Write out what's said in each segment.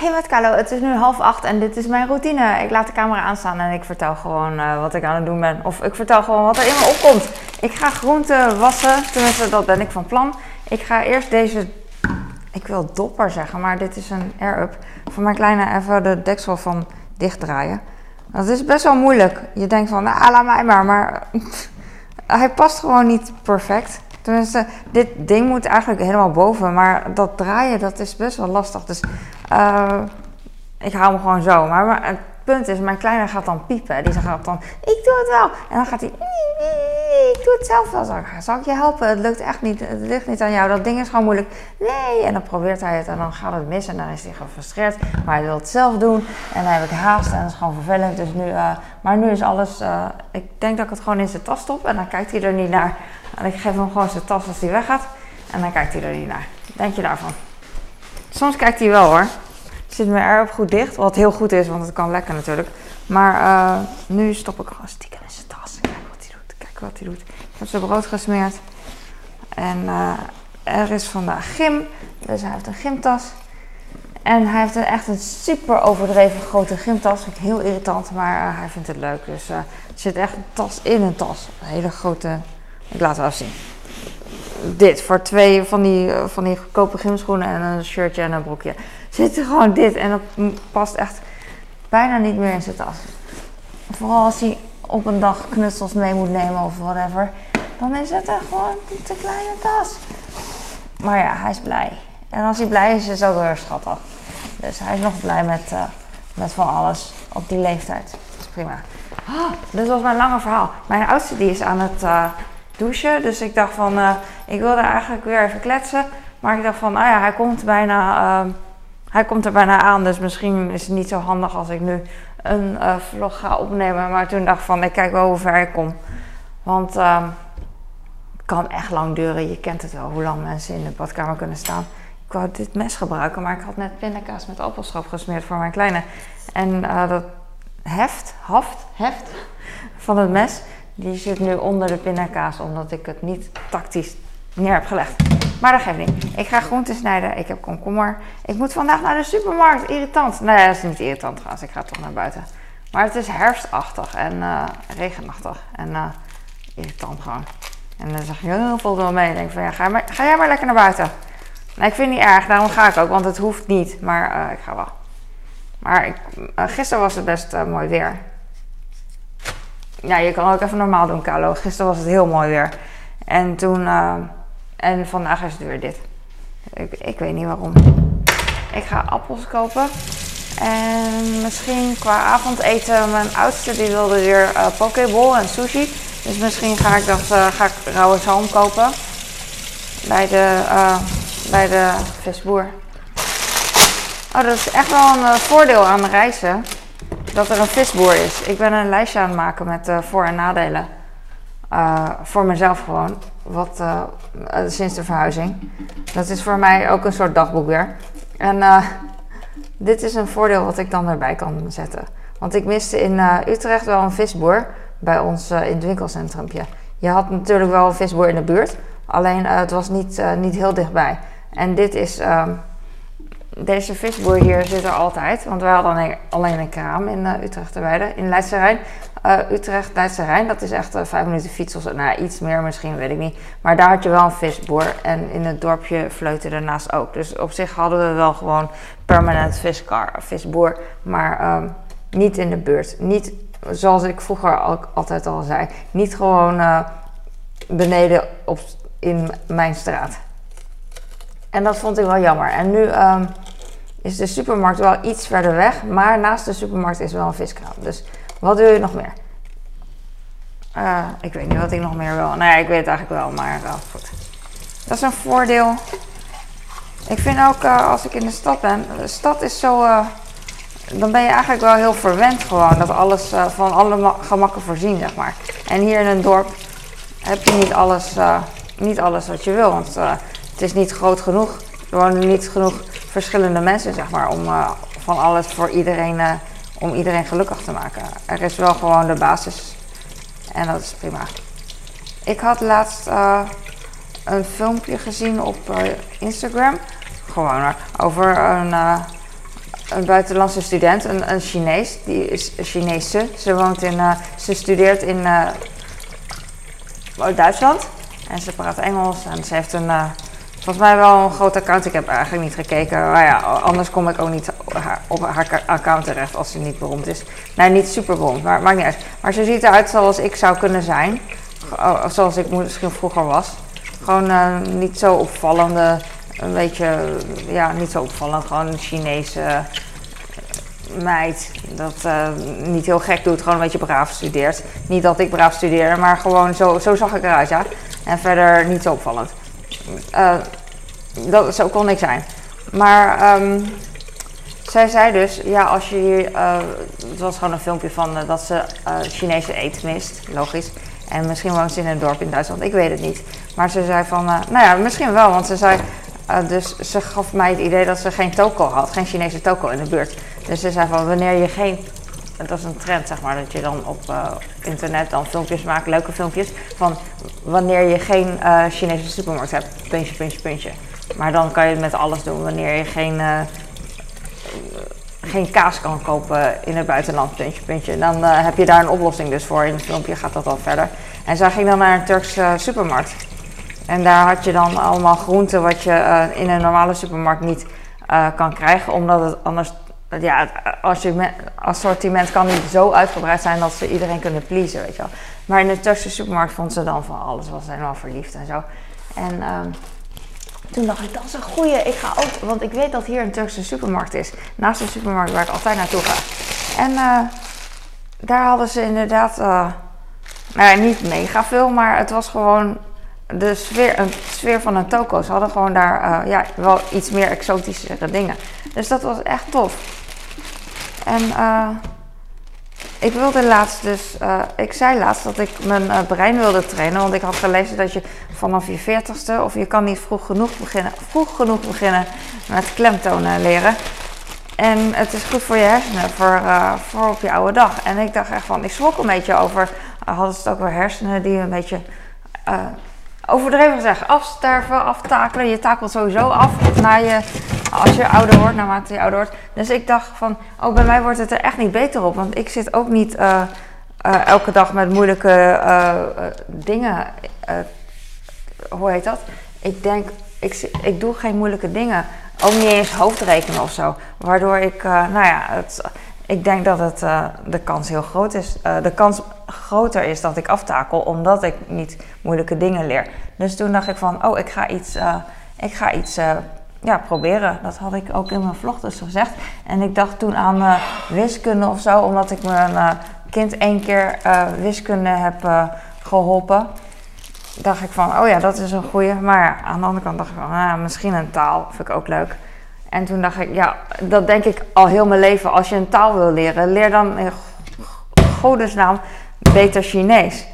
Hey wat Carlo, het is nu half acht en dit is mijn routine. Ik laat de camera aanstaan en ik vertel gewoon uh, wat ik aan het doen ben. Of ik vertel gewoon wat er in me opkomt. Ik ga groenten wassen, tenminste dat ben ik van plan. Ik ga eerst deze, ik wil dopper zeggen, maar dit is een air-up. Voor mijn kleine even de deksel van dichtdraaien. Dat is best wel moeilijk. Je denkt van, nou laat mij maar, maar hij past gewoon niet perfect. Tenminste, dit ding moet eigenlijk helemaal boven, maar dat draaien, dat is best wel lastig. Dus uh, ik hou hem gewoon zo. Maar, maar, het punt is, mijn kleine gaat dan piepen. Die gaat dan, ik doe het wel. En dan gaat hij, ik doe het zelf wel. Zal ik je helpen? Het lukt echt niet. Het ligt niet aan jou. Dat ding is gewoon moeilijk. Nee. En dan probeert hij het en dan gaat het mis. En dan is hij gefrustreerd. Maar hij wil het zelf doen. En dan heb ik haast en dat is gewoon vervelend. Dus nu, uh, maar nu is alles, uh, ik denk dat ik het gewoon in zijn tas stop. En dan kijkt hij er niet naar. En ik geef hem gewoon zijn tas als hij weggaat. En dan kijkt hij er niet naar. Denk je daarvan? Soms kijkt hij wel hoor. Zit me erg goed dicht. Wat heel goed is, want het kan lekker natuurlijk. Maar uh, nu stop ik gewoon stiekem in zijn tas. Kijk wat hij doet. Kijk wat hij doet. Ik heb zijn brood gesmeerd. En uh, er is vandaag gym. Dus hij heeft een gymtas. En hij heeft echt een super overdreven grote gymtas. Vind ik heel irritant, maar uh, hij vindt het leuk. Dus er zit echt een tas in een tas. Een hele grote. Ik laat het wel zien dit voor twee van die, van die goedkope gymschoenen en een shirtje en een broekje. Zit er gewoon dit en dat past echt bijna niet meer in zijn tas. Vooral als hij op een dag knutsels mee moet nemen of whatever, dan is het echt gewoon een te kleine tas. Maar ja, hij is blij. En als hij blij is, is het ook weer schattig. Dus hij is nog blij met, uh, met van alles op die leeftijd. Dat is prima. Oh, dit was mijn lange verhaal. Mijn oudste die is aan het uh, douchen. Dus ik dacht van, uh, ik wilde eigenlijk weer even kletsen. Maar ik dacht van, ah ja, hij komt bijna, uh, hij komt er bijna aan. Dus misschien is het niet zo handig als ik nu een uh, vlog ga opnemen. Maar toen dacht ik van, ik kijk wel hoe ver ik kom. Want ehm, het kan echt lang duren. Je kent het wel, hoe lang mensen in de badkamer kunnen staan. Ik wou dit mes gebruiken, maar ik had net pindakaas met appelschap gesmeerd voor mijn kleine. En uh, dat heft, haft, heft van het mes die zit nu onder de pindakaas, omdat ik het niet tactisch neer heb gelegd. Maar dat geeft niet. Ik ga groenten snijden. Ik heb komkommer. Ik moet vandaag naar de supermarkt. Irritant. Nee, dat is niet irritant trouwens. Ik ga toch naar buiten. Maar het is herfstachtig en uh, regenachtig. En uh, irritant gewoon. En dan zeg je heel veel door mee. Ik denk van ja, ga, maar, ga, jij maar lekker naar buiten. Nee, ik vind het niet erg. Daarom ga ik ook. Want het hoeft niet. Maar uh, ik ga wel. Maar ik, gisteren was het best mooi weer. Ja, je kan ook even normaal doen, Carlo. Gisteren was het heel mooi weer. En toen... En vandaag is het weer dit. Ik, ik weet niet waarom. Ik ga appels kopen. En misschien qua avondeten, mijn oudste die wilde weer uh, pokeball en sushi. Dus misschien ga ik dat uh, ga ik rauwe zalm kopen. Bij de, uh, bij de visboer. Oh, dat is echt wel een voordeel aan reizen. Dat er een visboer is. Ik ben een lijstje aan het maken met voor- en nadelen. voor mezelf gewoon wat, uh, sinds de verhuizing. Dat is voor mij ook een soort dagboek weer. En uh, dit is een voordeel wat ik dan erbij kan zetten. Want ik miste in Utrecht wel een visboer bij ons in het winkelcentrumpje. Je had natuurlijk wel een visboer in de buurt, alleen het was niet, niet heel dichtbij. En dit is, deze visboer hier zit er altijd, want we hadden alleen, een kraam in Utrecht erbij, in Leidse Rijn. Uh, Utrecht, Leidse Rijn, dat is echt uh, vijf minuten fietsen. Of, nou, iets meer misschien, weet ik niet. Maar daar had je wel een visboer. En in het dorpje Vleuten daarnaast ook. Dus op zich hadden we wel gewoon permanent viskar, visboer. Maar um, niet in de buurt. Niet, zoals ik vroeger altijd al zei, niet gewoon uh, beneden op, in mijn straat. En dat vond ik wel jammer. En nu um, is de supermarkt wel iets verder weg. Maar naast de supermarkt is wel een viskraam. Dus wat wil je nog meer? Uh, ik weet niet wat ik nog meer wil. Nou ja, ik weet het eigenlijk wel, maar uh, goed. Dat is een voordeel. Ik vind ook uh, als ik in de stad ben, de stad is zo. dan ben je eigenlijk wel heel verwend gewoon. Dat alles van alle gemakken voorzien, zeg maar. En hier in een dorp heb je niet alles, niet alles wat je wil. Want het is niet groot genoeg. Er wonen niet genoeg verschillende mensen, zeg maar, om van alles voor iedereen om iedereen gelukkig te maken. Er is wel gewoon de basis en dat is prima. Ik had laatst uh, een filmpje gezien op uh, Instagram. Gewoon over een, een buitenlandse student, een, een Chinees, die is Chinese. Ze woont in, ze studeert in Duitsland en ze praat Engels en ze heeft een, volgens mij wel een groot account. Ik heb eigenlijk niet gekeken, maar ja, anders kom ik ook niet op haar account terecht als ze niet beroemd is. Nee, niet super beroemd, maar maakt niet uit. Maar ze ziet eruit zoals ik zou kunnen zijn, zoals ik misschien vroeger was. Gewoon niet zo opvallende een beetje, ja, niet zo opvallend. Gewoon een Chinese meid. Dat uh, niet heel gek doet, gewoon een beetje braaf studeert. Niet dat ik braaf studeer, maar gewoon zo, zo zag ik eruit, ja. En verder niet zo opvallend. Uh, dat, zo kon ik zijn. Maar um, zij zei dus, ja, als je hier. Uh, het was gewoon een filmpje van dat ze Chinese eten mist, logisch. En misschien woont ze in een dorp in Duitsland, ik weet het niet. Maar ze zei van, nou ja, misschien wel, want ze zei dus ze gaf mij het idee dat ze geen toko had, geen Chinese toko in de buurt. Dus ze zei van wanneer je geen, dat is een trend zeg maar, dat je dan op internet dan filmpjes maakt, leuke filmpjes, van wanneer je geen Chinese supermarkt hebt, puntje, puntje, puntje. Maar dan kan je het met alles doen wanneer je geen, geen kaas kan kopen in het buitenland, puntje, puntje. Dan heb je daar een oplossing dus voor. In het filmpje gaat dat al verder. En zij ging dan naar een Turkse supermarkt. En daar had je dan allemaal groenten wat je uh, in een normale supermarkt niet kan krijgen, omdat het anders, ja, het assortiment kan niet zo uitgebreid zijn dat ze iedereen kunnen pleasen, weet je wel. Maar in de Turkse supermarkt vond ze dan van alles, was helemaal verliefd en zo. En uh, toen dacht ik, dat is een goeie, ik ga ook, want ik weet dat hier een Turkse supermarkt is, naast de supermarkt waar ik altijd naartoe ga. En daar hadden ze inderdaad, nou ja, niet mega veel, maar het was gewoon de sfeer, een sfeer van een toko. Ze hadden gewoon daar uh, ja, wel iets meer exotischere dingen. Dus dat was echt tof. En ik wilde laatst dus, ik zei laatst dat ik mijn brein wilde trainen. Want ik had gelezen dat je vanaf je veertigste, of je kan niet vroeg genoeg beginnen, vroeg genoeg beginnen met klemtonen leren. En het is goed voor je hersenen, voor, voor op je oude dag. En ik dacht echt van, ik schrok een beetje over, hadden ze het ook weer hersenen die een beetje overdreven gezegd, afsterven, aftakelen. Je takelt sowieso af na je, als je ouder wordt, naarmate je ouder wordt. Dus ik dacht van, oh, bij mij wordt het er echt niet beter op. Want ik zit ook niet elke dag met moeilijke dingen. Hoe heet dat? Ik denk, ik, ik doe geen moeilijke dingen. Ook niet eens hoofdrekenen of zo. Waardoor ik, nou ja, het ik denk dat het, uh, de kans heel groot is. Uh, de kans groter is dat ik aftakel omdat ik niet moeilijke dingen leer. Dus toen dacht ik van, oh, ik ga iets, ik ga iets ja, proberen. Dat had ik ook in mijn vlog dus gezegd. En ik dacht toen aan wiskunde of zo, omdat ik mijn kind één keer wiskunde heb geholpen. Dacht ik van, oh ja, dat is een goeie. Maar aan de andere kant dacht ik van, ah, misschien een taal vind ik ook leuk. En toen dacht ik, ja, dat denk ik al heel mijn leven. Als je een taal wil leren, leer dan in godesnaam beter Chinees.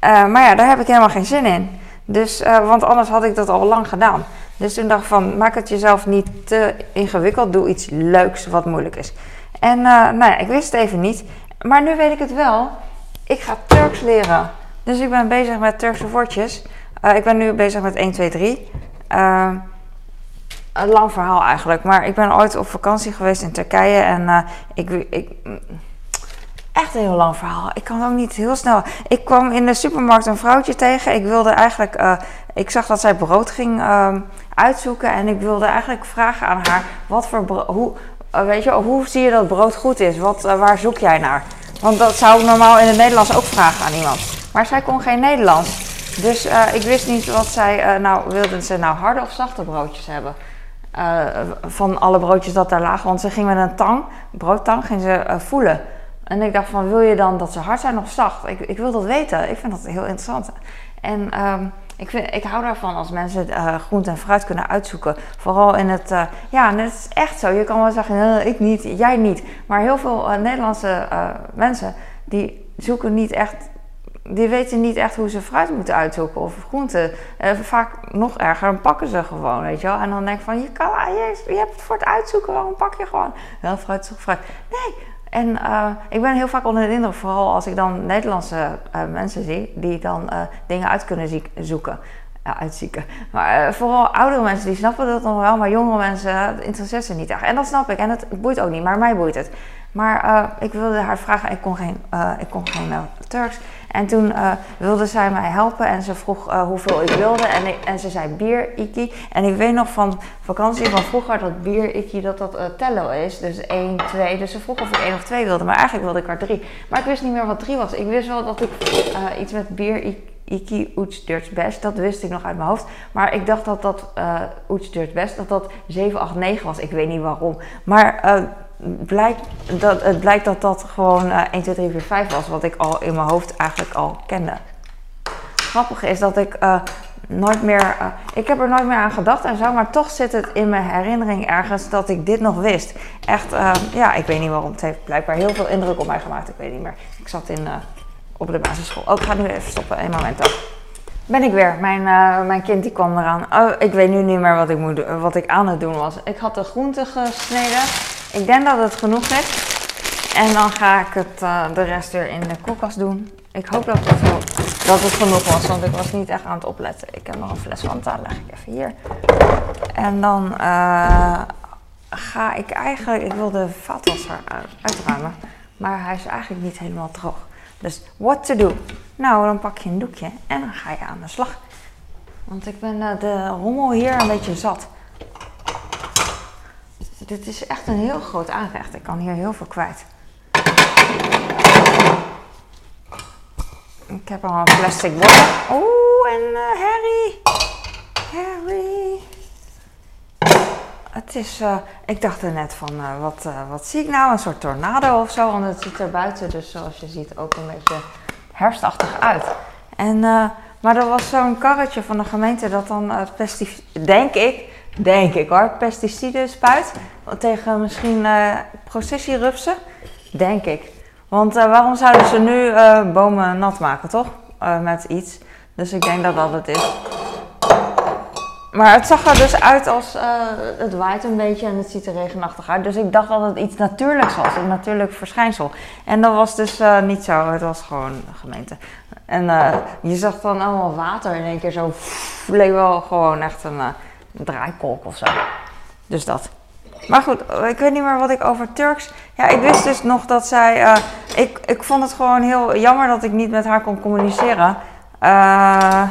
Uh, maar ja, daar heb ik helemaal geen zin in. Dus, uh, want anders had ik dat al lang gedaan. Dus toen dacht ik van, maak het jezelf niet te ingewikkeld. Doe iets leuks wat moeilijk is. En uh, nou ja, ik wist het even niet. Maar nu weet ik het wel. Ik ga Turks leren. Dus ik ben bezig met Turkse woordjes. ik ben nu bezig met 1, 2, 3 een lang verhaal eigenlijk. Maar ik ben ooit op vakantie geweest in Turkije. En uh, ik, ik. Echt een heel lang verhaal. Ik kan ook niet heel snel. Ik kwam in de supermarkt een vrouwtje tegen. Ik wilde eigenlijk. Uh, ik zag dat zij brood ging uh, uitzoeken. En ik wilde eigenlijk vragen aan haar: wat voor brood. Hoe, weet je, hoe zie je dat brood goed is? Wat, waar zoek jij naar? Want dat zou ik normaal in het Nederlands ook vragen aan iemand. Maar zij kon geen Nederlands. Dus ik wist niet wat zij. nou, wilden ze nou harde of zachte broodjes hebben? Uh, van alle broodjes dat daar lagen. Want ze ging met een tang, broodtang, ging ze voelen. En ik dacht van, wil je dan dat ze hard zijn of zacht? Ik, ik wil dat weten. Ik vind dat heel interessant. En um, ik, vind, ik hou daarvan als mensen uh, groente en fruit kunnen uitzoeken. Vooral in het, ja, en het is echt zo. Je kan wel zeggen, ik niet, jij niet. Maar heel veel Nederlandse mensen, die zoeken niet echt die weten niet echt hoe ze fruit moeten uitzoeken of groenten. Uh, vaak nog erger, dan pakken ze gewoon, weet je wel. En dan denk ik van, je, kan, ah, je, je hebt het voor het uitzoeken, waarom pak je gewoon? Wel fruit, fruit. Nee, en uh, ik ben heel vaak onder de indruk, vooral als ik dan Nederlandse uh, mensen zie, die dan dingen uit kunnen zoeken. ja, uitzieken. Maar vooral oudere mensen die snappen dat nog wel, maar jongere mensen interesseert ze niet echt. En dat snap ik en het boeit ook niet, maar mij boeit het. Maar ik wilde haar vragen, ik kon geen, ik kon geen Turks. En toen uh, wilde zij mij helpen en ze vroeg uh, hoeveel ik wilde. En, en ze zei bier, iki. En ik weet nog van vakantie van vroeger dat bier, iki, dat dat uh, tellen is. Dus 1, 2. Dus ze vroeg of ik 1 of 2 wilde. Maar eigenlijk wilde ik er 3. Maar ik wist niet meer wat 3 was. Ik wist wel dat ik iets met bier, iki, oets, durts, best. Dat wist ik nog uit mijn hoofd. Maar ik dacht dat dat oets, durts, best, dat dat 7, 8, 9 was. Ik weet niet waarom. Maar blijkt dat, het blijkt dat dat gewoon uh, 1, 2, 3, 4, 5 was, wat ik al in mijn hoofd eigenlijk al kende. Grappig is dat ik uh, nooit meer, uh, ik heb er nooit meer aan gedacht en zo, maar toch zit het in mijn herinnering ergens dat ik dit nog wist. Echt, uh, ja, ik weet niet waarom. Het heeft blijkbaar heel veel indruk op mij gemaakt. Ik weet niet meer. Ik zat in, op de basisschool. Oh, ik ga nu even stoppen. Een moment dan. Ben ik weer. Mijn, mijn kind die kwam eraan. Oh, ik weet nu niet meer wat ik, moet, wat ik aan het doen was. Ik had de groenten gesneden. Ik denk dat het genoeg is. En dan ga ik het, uh, de rest weer in de koelkast doen. Ik hoop dat het, dat het genoeg was, want ik was niet echt aan het opletten. Ik heb nog een fles Fanta, leg ik even hier. En dan uh, ga ik eigenlijk, ik wil de vaatwasser uitruimen, maar hij is eigenlijk niet helemaal droog. Dus what to do? Nou, dan pak je een doekje en dan ga je aan de slag. Want ik ben uh, de rommel hier een beetje zat. Dit is echt een heel groot aanrecht. Ik kan hier heel veel kwijt. Ik heb al een plastic bord. Oeh, en uh, Harry. Harry. Het is, uh, ik dacht er net van, uh, wat, wat zie ik nou? Een soort tornado of zo. Want het ziet er buiten dus zoals je ziet ook een beetje herfstachtig uit. En, maar er was zo'n karretje van de gemeente dat dan pesticiden, denk ik, denk ik hoor, pesticiden spuit. Tegen misschien uh, processierupsen, denk ik. Want uh, waarom zouden ze nu uh, bomen nat maken, toch? met iets. Dus ik denk dat dat het is. Maar het zag er dus uit als het waait een beetje en het ziet er regenachtig uit. Dus ik dacht dat het iets natuurlijks was, een natuurlijk verschijnsel. En dat was dus niet zo, het was gewoon gemeente. En je zag dan allemaal water in één keer zo, leek wel gewoon echt een draaikolk of zo. Dus dat. Maar goed, ik weet niet meer wat ik over Turks. Ja, ik wist dus nog dat zij. Uh, ik, ik vond het gewoon heel jammer dat ik niet met haar kon communiceren. Uh,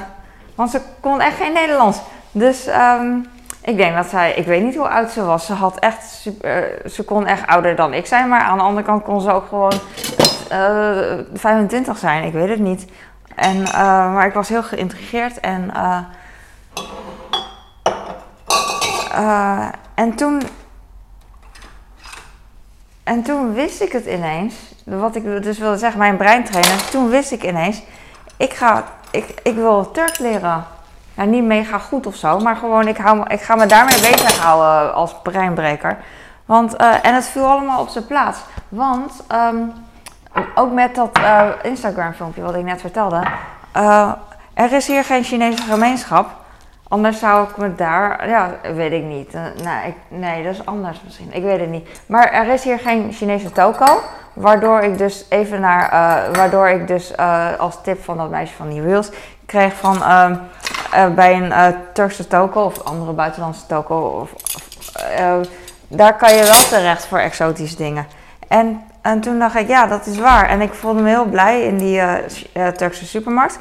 want ze kon echt geen Nederlands. Dus um, ik denk dat zij. Ik weet niet hoe oud ze was. Ze had echt. Super, uh, ze kon echt ouder dan ik zijn. Maar aan de andere kant kon ze ook gewoon 25 zijn. Ik weet het niet. En, maar ik was heel geïntrigeerd. En. En toen en toen wist ik het ineens, wat ik dus wilde zeggen, mijn breintrainer, toen wist ik ineens, ik ga, ik, ik wil Turks leren. Ja, niet mega goed of zo, maar gewoon, ik, hou, ik ga me daarmee bezighouden als breinbreker. Want, uh, en het viel allemaal op zijn plaats. Want, um, ook met dat uh, Instagram filmpje wat ik net vertelde, er is hier geen Chinese gemeenschap. Anders zou ik me daar, ja, weet ik niet. Uh, nee, ik, nee, dat is anders misschien. Ik weet het niet. Maar er is hier geen Chinese toko. Waardoor ik dus even naar, uh, waardoor ik dus uh, als tip van dat meisje van die Wheels kreeg van ehm, bij een Turkse toko of andere buitenlandse toko. Of daar kan je wel terecht voor exotische dingen. En, en toen dacht ik, ja, dat is waar. En ik voelde me heel blij in die Turkse supermarkt.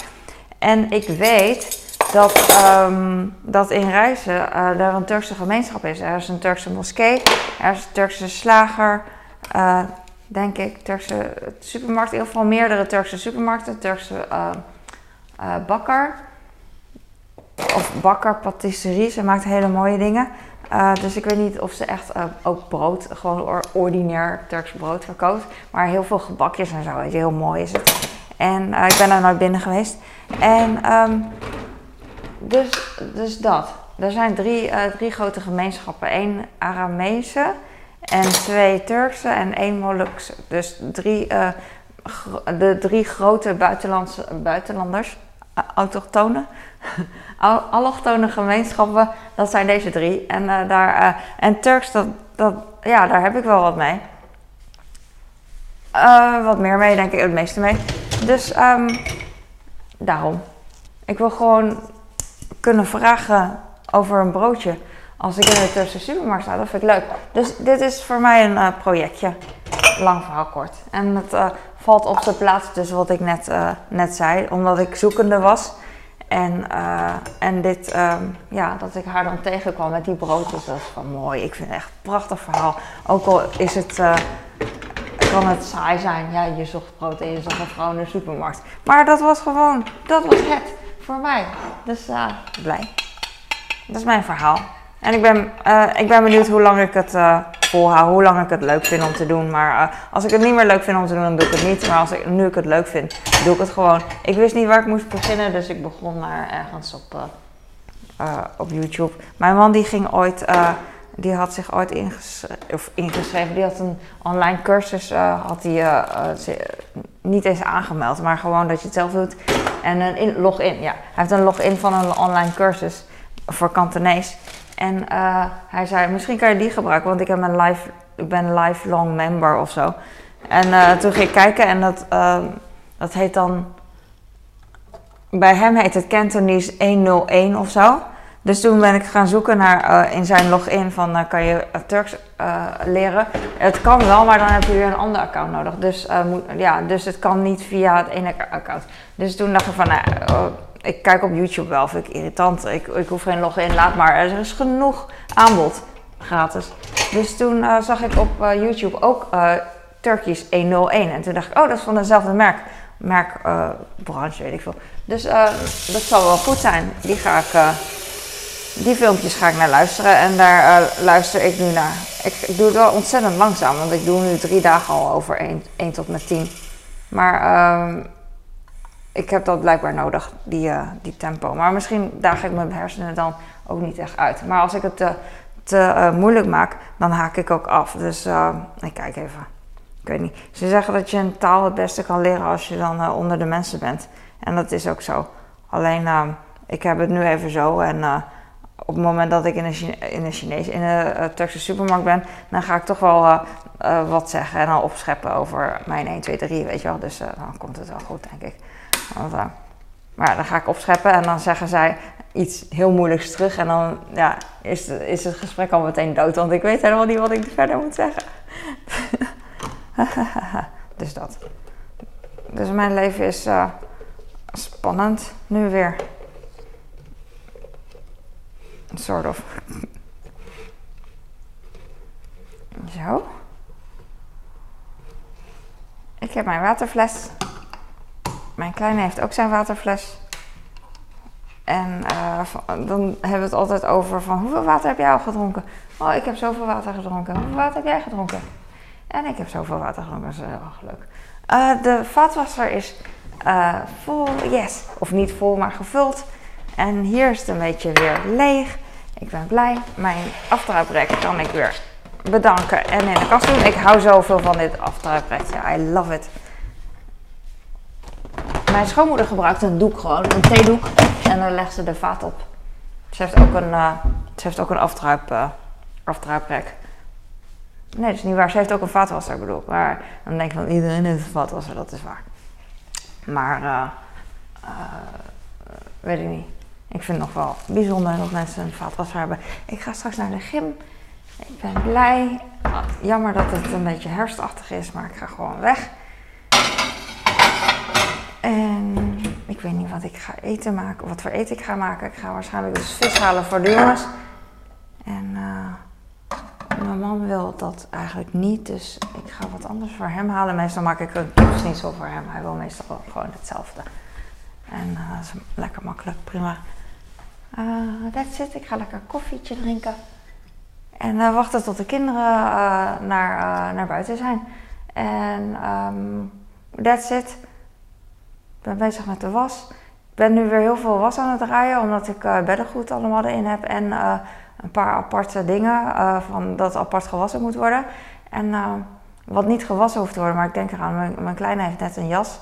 En ik weet dat, um, dat in Rijssen uh, er een Turkse gemeenschap is. Er is een Turkse moskee, er is een Turkse slager, uh, denk ik, Turkse supermarkt. In ieder geval meerdere Turkse supermarkten, Turkse uh, bakker. Of bakker, patisserie, ze maakt hele mooie dingen. dus ik weet niet of ze echt ook brood, gewoon ordinair Turks brood verkoopt. Maar heel veel gebakjes en zo, heel mooi is het. En ik ben daar nooit binnen geweest. En um, dus, dus dat. Er zijn drie, uh, drie grote gemeenschappen. Eén Aramese en twee Turkse en één Molukse. Dus drie, uh, de drie grote buitenlandse, buitenlanders, autochtonen, allochtone gemeenschappen, dat zijn deze drie. En, uh, daar, en Turks, dat, dat, ja, daar heb ik wel wat mee. wat meer mee, denk ik, het meeste mee. Dus um, daarom. Ik wil gewoon kunnen vragen over een broodje als ik in de Turkse supermarkt sta. Dat vind ik leuk. Dus dit is voor mij een uh, projectje. Lang verhaal kort. En het uh, valt op zijn plaats dus wat ik net, uh, net zei. Omdat ik zoekende was. En, en dit, um, ja, dat ik haar dan tegenkwam met die broodjes. Dat is van mooi. Ik vind het echt een prachtig verhaal. Ook al is het kan het saai zijn. Ja, je zocht brood en je een vrouw in de supermarkt. Maar dat was gewoon, dat was het voor mij. Dus uh, blij. Dat is mijn verhaal. En ik ben, uh, ik ben benieuwd hoe lang ik het uh, volhoud, hoe lang ik het leuk vind om te doen. Maar als ik het niet meer leuk vind om te doen, dan doe ik het niet. Maar als ik, nu ik het leuk vind, doe ik het gewoon. Ik wist niet waar ik moest beginnen, dus ik begon maar ergens op, op YouTube. Mijn man die ging ooit die had zich ooit ingeschreven, of ingeschreven. Die had een online cursus, had die, niet eens aangemeld, maar gewoon dat je het zelf doet. En een in, login, ja. Hij heeft een login van een online cursus voor Kantonees. En hij zei, misschien kan je die gebruiken, want ik, heb een life, ik ben lifelong member of zo. En toen ging ik kijken en dat, dat heet dan... Bij hem heet het Cantonese 101 of zo. Dus toen ben ik gaan zoeken naar uh, in zijn login van uh, kan je Turks uh, leren. Het kan wel, maar dan heb je weer een ander account nodig. Dus, moet, ja, dus het kan niet via het ene account. Dus toen dacht ik van, oh, ik kijk op YouTube wel, vind ik irritant. Ik, ik hoef geen login, laat maar. Er is genoeg aanbod, gratis. Dus toen zag ik op YouTube ook Turkish 101. En toen dacht ik, oh, dat is van dezelfde merk. Merkbranche, weet ik veel. Dus dat zal wel goed zijn. Die ga ik die filmpjes ga ik naar luisteren en daar uh, luister ik nu naar. Ik, doe het wel ontzettend langzaam, want ik doe nu drie dagen al over 1, 1 tot met 10. Maar uh, ik heb dat blijkbaar nodig, die, uh, die tempo. Maar misschien daag ik mijn hersenen dan ook niet echt uit. Maar als ik het te, uh, moeilijk maak, dan haak ik ook af. Dus ik kijk even. Ik weet niet. Ze zeggen dat je een taal het beste kan leren als je dan onder de mensen bent. En dat is ook zo. Alleen, ik heb het nu even zo en op het moment dat ik in een, in een in een uh, Turkse supermarkt ben, dan ga ik toch wel uh, uh, wat zeggen en dan opscheppen over mijn 1, 2, 3, weet je wel. Dus dan komt het wel goed, denk ik. Maar dan ga ik opscheppen en dan zeggen zij iets heel moeilijks terug en dan ja, is, is het gesprek al meteen dood, want ik weet helemaal niet wat ik verder moet zeggen. dus dat. Dus mijn leven is spannend nu weer. Sort of. Zo. Ik heb mijn waterfles. Mijn kleine heeft ook zijn waterfles. En uh, dan hebben we het altijd over van hoeveel water heb jij al gedronken? Oh, ik heb zoveel water gedronken. Hoeveel water heb jij gedronken? En ik heb zoveel water gedronken. Dat is heel leuk. Uh, de vaatwasser is uh, vol, yes. Of niet vol, maar gevuld. En hier is het een beetje weer leeg. Ik ben blij. Mijn aftruiprek kan ik weer bedanken en in de kast doen. Ik hou zoveel van dit aftruiprekje. I love it. Mijn schoonmoeder gebruikt een doek gewoon, een theedoek. En dan legt ze de vaat op. Ze heeft ook een, uh, ze heeft ook een aftruip, uh, aftruiprek. Nee, dat is niet waar. Ze heeft ook een vaatwasser, bedoel Maar dan denk ik van iedereen heeft een vaatwasser, dat is waar. Maar, uh, weet ik niet. Ik vind het nog wel bijzonder dat mensen een vaatwasser hebben. Ik ga straks naar de gym. Ik ben blij. Jammer dat het een beetje herfstachtig is, maar ik ga gewoon weg. En ik weet niet wat ik ga eten maken, wat voor eten ik ga maken. Ik ga waarschijnlijk dus vis halen voor de jongens. En uh, mijn man wil dat eigenlijk niet, dus ik ga wat anders voor hem halen. Meestal maak ik een kipsnitzel voor hem. Hij wil meestal gewoon hetzelfde. En dat is lekker makkelijk, prima. Uh, that's it. Ik ga lekker koffietje drinken. En uh, wachten tot de kinderen uh, naar, naar buiten zijn. En um, that's it. Ik ben bezig met de was. Ik ben nu weer heel veel was aan het draaien, omdat ik beddengoed allemaal erin heb. En een paar aparte dingen van dat apart gewassen moet worden. En wat niet gewassen hoeft te worden, maar ik denk eraan, mijn, mijn kleine heeft net een jas.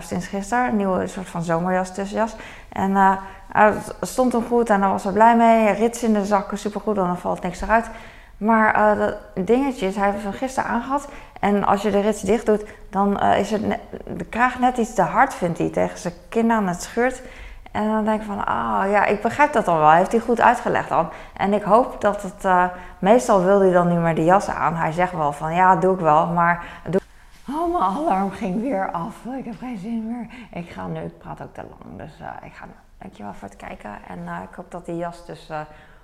Sinds gisteren, een nieuwe soort van zomerjas, tussenjas. En het stond hem goed en daar was hij blij mee. Rits in de zakken, supergoed, dan valt niks eruit. Maar uh, dat dingetje hij heeft hem gisteren aangehad. En als je de rits dicht doet, dan uh, is het de kraag net iets te hard, vindt hij. Tegen zijn kin aan, het scheurt. En dan denk ik van, ah ja, ik begrijp dat dan wel. Heeft hij goed uitgelegd dan. En ik hoop dat het, uh, meestal wil hij dan niet meer de jas aan. Hij zegt wel van, ja, doe ik wel, maar... Doe... Oh, mijn alarm ging weer af. Ik heb geen zin meer. Ik ga nu, ik praat ook te lang, dus uh, ik ga nu. Dankjewel voor het kijken. En uh, ik hoop dat die jas dus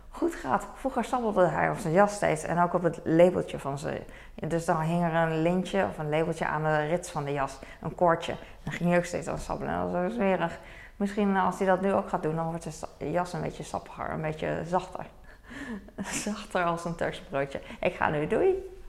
goed gaat. Vroeger sabbelde hij op zijn jas steeds en ook op het labeltje van zijn. Dus dan hing er een lintje of een labeltje aan de rits van de jas, een koordje. Dan ging hij ook steeds aan sabbelen. Dat was zo smerig. Misschien als hij dat nu ook gaat doen, dan wordt de jas een beetje sappiger, een beetje zachter. zachter als een Turks broodje. Ik ga nu, doei!